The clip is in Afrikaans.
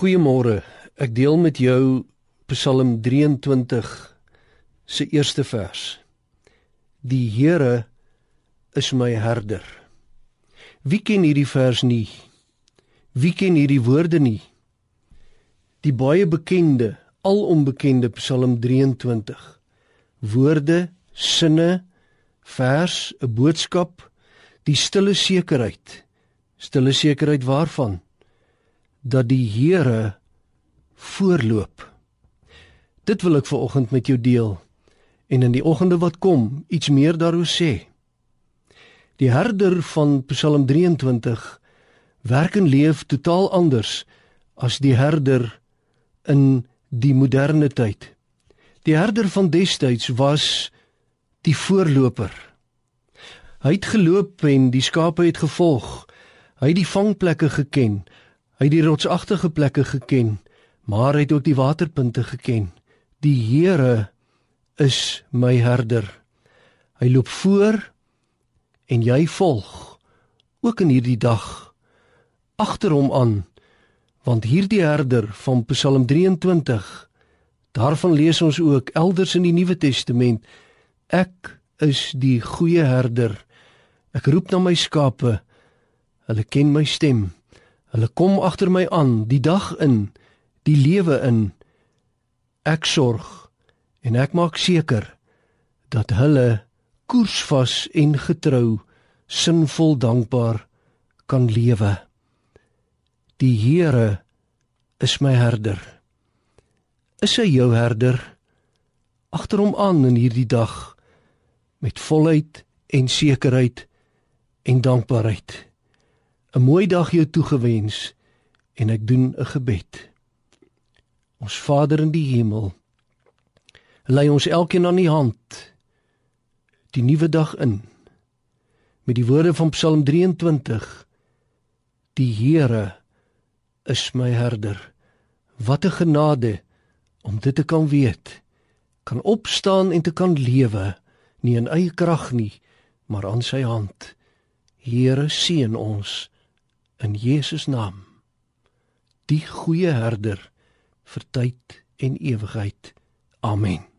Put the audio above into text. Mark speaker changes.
Speaker 1: Goeiemôre. Ek deel met jou Psalm 23 se eerste vers. Die Here is my herder. Wie ken hierdie vers nie? Wie ken hierdie woorde nie? Die baie bekende, alonbekende Psalm 23. Woorde, sinne, vers, 'n boodskap, die stille sekerheid. Stille sekerheid waarvan? Dat die Here voorloop. Dit wil ek ver oggend met jou deel en in die oggende wat kom iets meer daaroor sê. Die herder van Psalm 23 werk en leef totaal anders as die herder in die moderne tyd. Die herder van destyds was die voorloper. Hy het geloop en die skape het gevolg. Hy het die vangplekke geken. Hy het die rotsagtige plekke geken, maar hy het ook die waterpunte geken. Die Here is my herder. Hy loop voor en jy volg ook in hierdie dag agter hom aan want hierdie herder van Psalm 23 daarvan lees ons ook elders in die Nuwe Testament ek is die goeie herder ek roep na my skape hulle ken my stem Hulle kom agter my aan, die dag in, die lewe in. Ek sorg en ek maak seker dat hulle koersvas en getrou, sinvol dankbaar kan lewe. Die Here is my herder. Is hy jou herder? Agter hom aan in hierdie dag met volheid en sekerheid en dankbaarheid. 'n mooi dag jou toegewens en ek doen 'n gebed. Ons Vader in die hemel, lei ons elkeen aan die hand die nuwe dag in met die woorde van Psalm 23. Die Here is my herder. Wat 'n genade om dit te kan weet. Kan opstaan en te kan lewe, nie in eie krag nie, maar aan sy hand. Here seën ons in Jesus naam. Die goeie herder vir tyd en ewigheid. Amen.